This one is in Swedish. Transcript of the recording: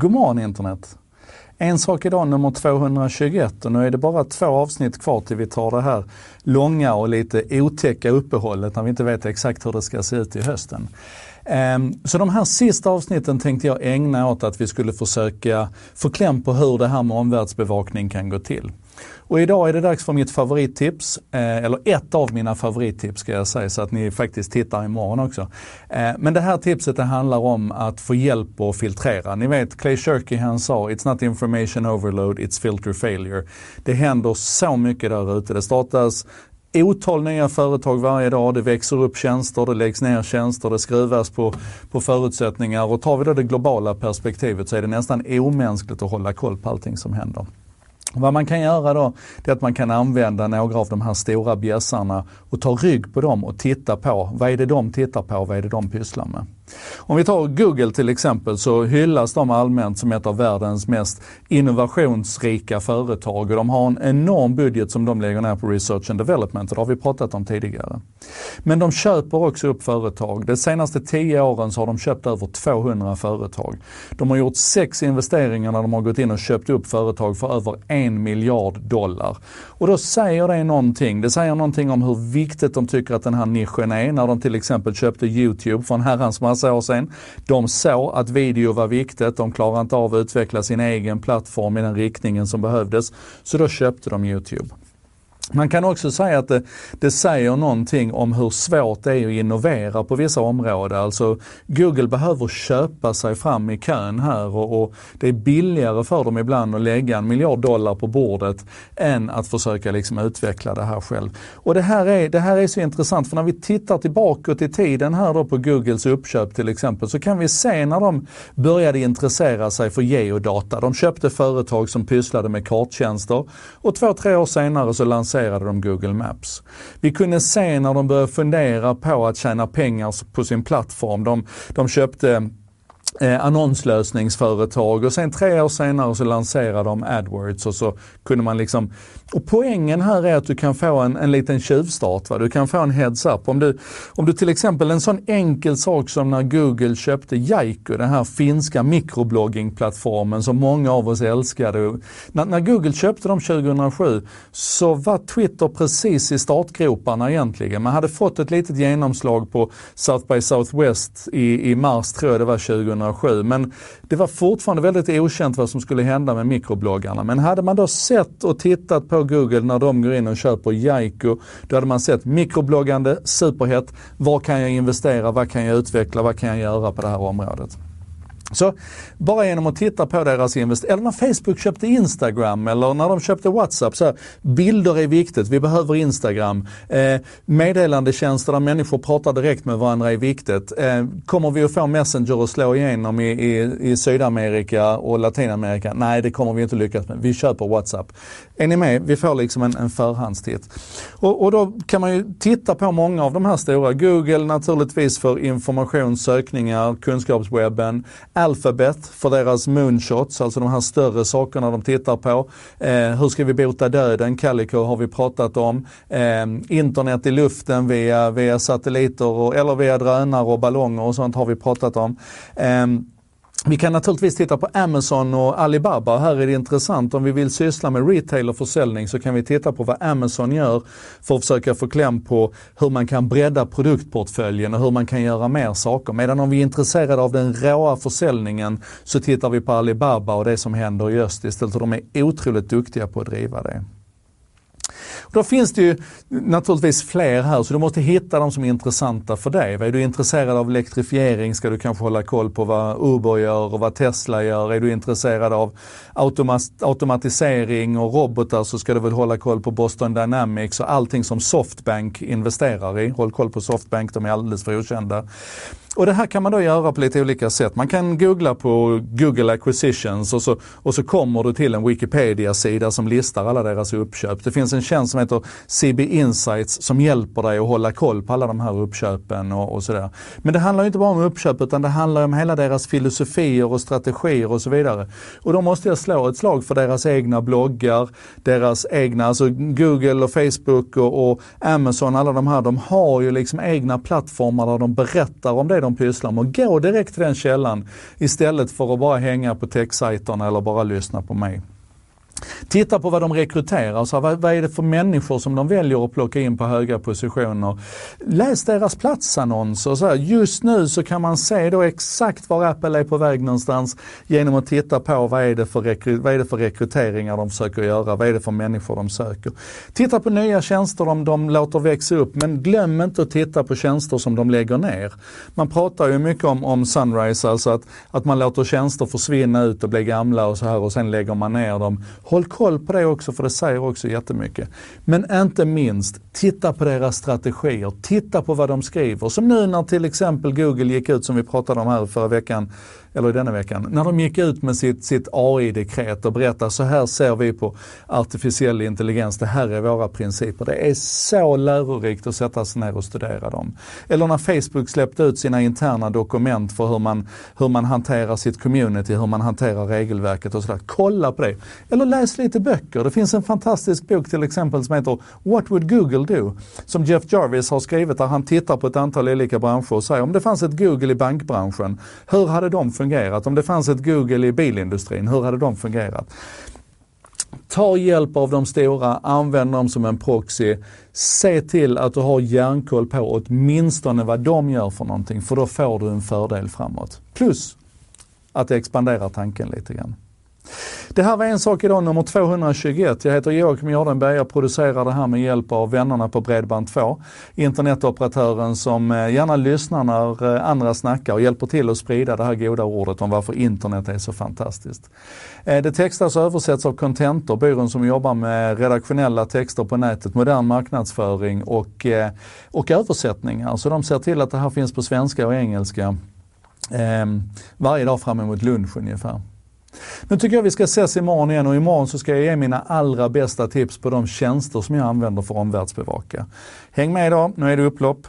God morgon internet! En sak idag nummer 221 och nu är det bara två avsnitt kvar till vi tar det här långa och lite otäcka uppehållet när vi inte vet exakt hur det ska se ut i hösten. Ehm, så de här sista avsnitten tänkte jag ägna åt att vi skulle försöka få kläm på hur det här med omvärldsbevakning kan gå till. Och idag är det dags för mitt favorittips, eh, eller ett av mina favorittips ska jag säga, så att ni faktiskt tittar imorgon också. Eh, men det här tipset det handlar om att få hjälp att filtrera. Ni vet, Clay Shirky han sa, it's not information overload, it's filter failure. Det händer så mycket där ute. Det startas otal nya företag varje dag. Det växer upp tjänster, det läggs ner tjänster, det skruvas på, på förutsättningar. Och tar vi då det globala perspektivet så är det nästan omänskligt att hålla koll på allting som händer. Vad man kan göra då, det är att man kan använda några av de här stora bjässarna och ta rygg på dem och titta på, vad är det de tittar på, vad är det de pysslar med? Om vi tar Google till exempel så hyllas de allmänt som ett av världens mest innovationsrika företag och de har en enorm budget som de lägger ner på research and development och det har vi pratat om tidigare. Men de köper också upp företag. De senaste 10 åren så har de köpt över 200 företag. De har gjort sex investeringar när de har gått in och köpt upp företag för över en miljard dollar. Och då säger det någonting. Det säger någonting om hur viktigt de tycker att den här nischen är när de till exempel köpte YouTube för en herrans massa massa år sedan. De såg att video var viktigt, de klarade inte av att utveckla sin egen plattform i den riktningen som behövdes. Så då köpte de Youtube. Man kan också säga att det, det, säger någonting om hur svårt det är att innovera på vissa områden. Alltså Google behöver köpa sig fram i kön här och, och, det är billigare för dem ibland att lägga en miljard dollar på bordet än att försöka liksom utveckla det här själv. Och det här, är, det här är så intressant för när vi tittar tillbaka i tiden här då på Googles uppköp till exempel så kan vi se när de började intressera sig för geodata. De köpte företag som pysslade med karttjänster och två, tre år senare så lanserade lanserade de Google Maps. Vi kunde se när de började fundera på att tjäna pengar på sin plattform. De, de köpte eh, annonslösningsföretag och sen tre år senare så lanserade de AdWords och så kunde man liksom och poängen här är att du kan få en, en liten tjuvstart. Va? Du kan få en heads-up. Om du, om du till exempel, en sån enkel sak som när Google köpte Jaiku, den här finska mikrobloggingplattformen som många av oss älskade. När, när, Google köpte dem 2007 så var Twitter precis i startgroparna egentligen. Man hade fått ett litet genomslag på South by Southwest i, i mars, tror jag det var 2007. Men det var fortfarande väldigt okänt vad som skulle hända med mikrobloggarna. Men hade man då sett och tittat på Google när de går in och köper Jaiko, då hade man sett mikrobloggande, superhett. Var kan jag investera? Vad kan jag utveckla? Vad kan jag göra på det här området? Så bara genom att titta på deras investeringar, eller när Facebook köpte Instagram eller när de köpte WhatsApp. Så här, bilder är viktigt, vi behöver Instagram. Eh, meddelandetjänster där människor pratar direkt med varandra är viktigt. Eh, kommer vi att få Messenger att slå igenom i, i, i Sydamerika och Latinamerika? Nej, det kommer vi inte lyckas med. Vi köper WhatsApp. Är ni med? Vi får liksom en, en förhandstitt. Och, och då kan man ju titta på många av de här stora. Google naturligtvis för information, sökningar, kunskapswebben. Alphabet för deras moonshots, alltså de här större sakerna de tittar på. Eh, hur ska vi bota döden? Calico har vi pratat om. Eh, internet i luften via, via satelliter och, eller via drönare och ballonger och sånt har vi pratat om. Eh, vi kan naturligtvis titta på Amazon och Alibaba. Här är det intressant. Om vi vill syssla med retail och försäljning så kan vi titta på vad Amazon gör för att försöka få kläm på hur man kan bredda produktportföljen och hur man kan göra mer saker. Medan om vi är intresserade av den råa försäljningen så tittar vi på Alibaba och det som händer i öst istället. De är otroligt duktiga på att driva det. Då finns det ju naturligtvis fler här så du måste hitta de som är intressanta för dig. Är du intresserad av elektrifiering ska du kanske hålla koll på vad Uber gör och vad Tesla gör. Är du intresserad av automatisering och robotar så ska du väl hålla koll på Boston Dynamics och allting som Softbank investerar i. Håll koll på Softbank, de är alldeles för okända. Och det här kan man då göra på lite olika sätt. Man kan googla på Google Acquisitions och så, och så kommer du till en Wikipedia-sida som listar alla deras uppköp. Det finns en tjänst som heter CB Insights som hjälper dig att hålla koll på alla de här uppköpen och, och sådär. Men det handlar inte bara om uppköp utan det handlar om hela deras filosofier och strategier och så vidare. Och då måste jag slå ett slag för deras egna bloggar, deras egna, alltså Google och Facebook och, och Amazon, alla de här, de har ju liksom egna plattformar där de berättar om det det de pysslar med gå direkt till den källan istället för att bara hänga på techsajterna eller bara lyssna på mig. Titta på vad de rekryterar, så vad, vad är det för människor som de väljer att plocka in på höga positioner. Läs deras platsannonser. Så här, just nu så kan man se då exakt var Apple är på väg någonstans genom att titta på vad är, det för vad är det för rekryteringar de försöker göra, vad är det för människor de söker. Titta på nya tjänster de, de låter växa upp men glöm inte att titta på tjänster som de lägger ner. Man pratar ju mycket om, om Sunrise, alltså att, att man låter tjänster försvinna ut och bli gamla och så här och sen lägger man ner dem Håll koll på det också för det säger också jättemycket. Men inte minst, titta på deras strategier. Titta på vad de skriver. Som nu när till exempel Google gick ut, som vi pratade om här förra veckan, eller denna veckan, när de gick ut med sitt, sitt AI-dekret och berättade så här ser vi på artificiell intelligens, det här är våra principer. Det är så lärorikt att sätta sig ner och studera dem. Eller när Facebook släppte ut sina interna dokument för hur man, hur man hanterar sitt community, hur man hanterar regelverket och sådär. Kolla på det. Eller läs lite böcker. Det finns en fantastisk bok till exempel som heter What would Google do? Som Jeff Jarvis har skrivit där han tittar på ett antal olika branscher och säger om det fanns ett Google i bankbranschen, hur hade de fungerat? Om det fanns ett Google i bilindustrin, hur hade de fungerat? Ta hjälp av de stora, använd dem som en proxy. Se till att du har järnkoll på åtminstone vad de gör för någonting, för då får du en fördel framåt. Plus att det expanderar tanken lite grann. Det här var en sak idag, nummer 221. Jag heter Joakim Jardenberg. Jag producerar det här med hjälp av vännerna på Bredband2. Internetoperatören som eh, gärna lyssnar när eh, andra snackar och hjälper till att sprida det här goda ordet om varför internet är så fantastiskt. Eh, det textas och översätts av Contentor, byrån som jobbar med redaktionella texter på nätet, modern marknadsföring och, och översättningar. Så de ser till att det här finns på svenska och engelska varje dag fram emot lunch ungefär. Nu tycker jag vi ska ses imorgon igen och imorgon så ska jag ge mina allra bästa tips på de tjänster som jag använder för att omvärldsbevaka. Häng med idag, nu är det upplopp.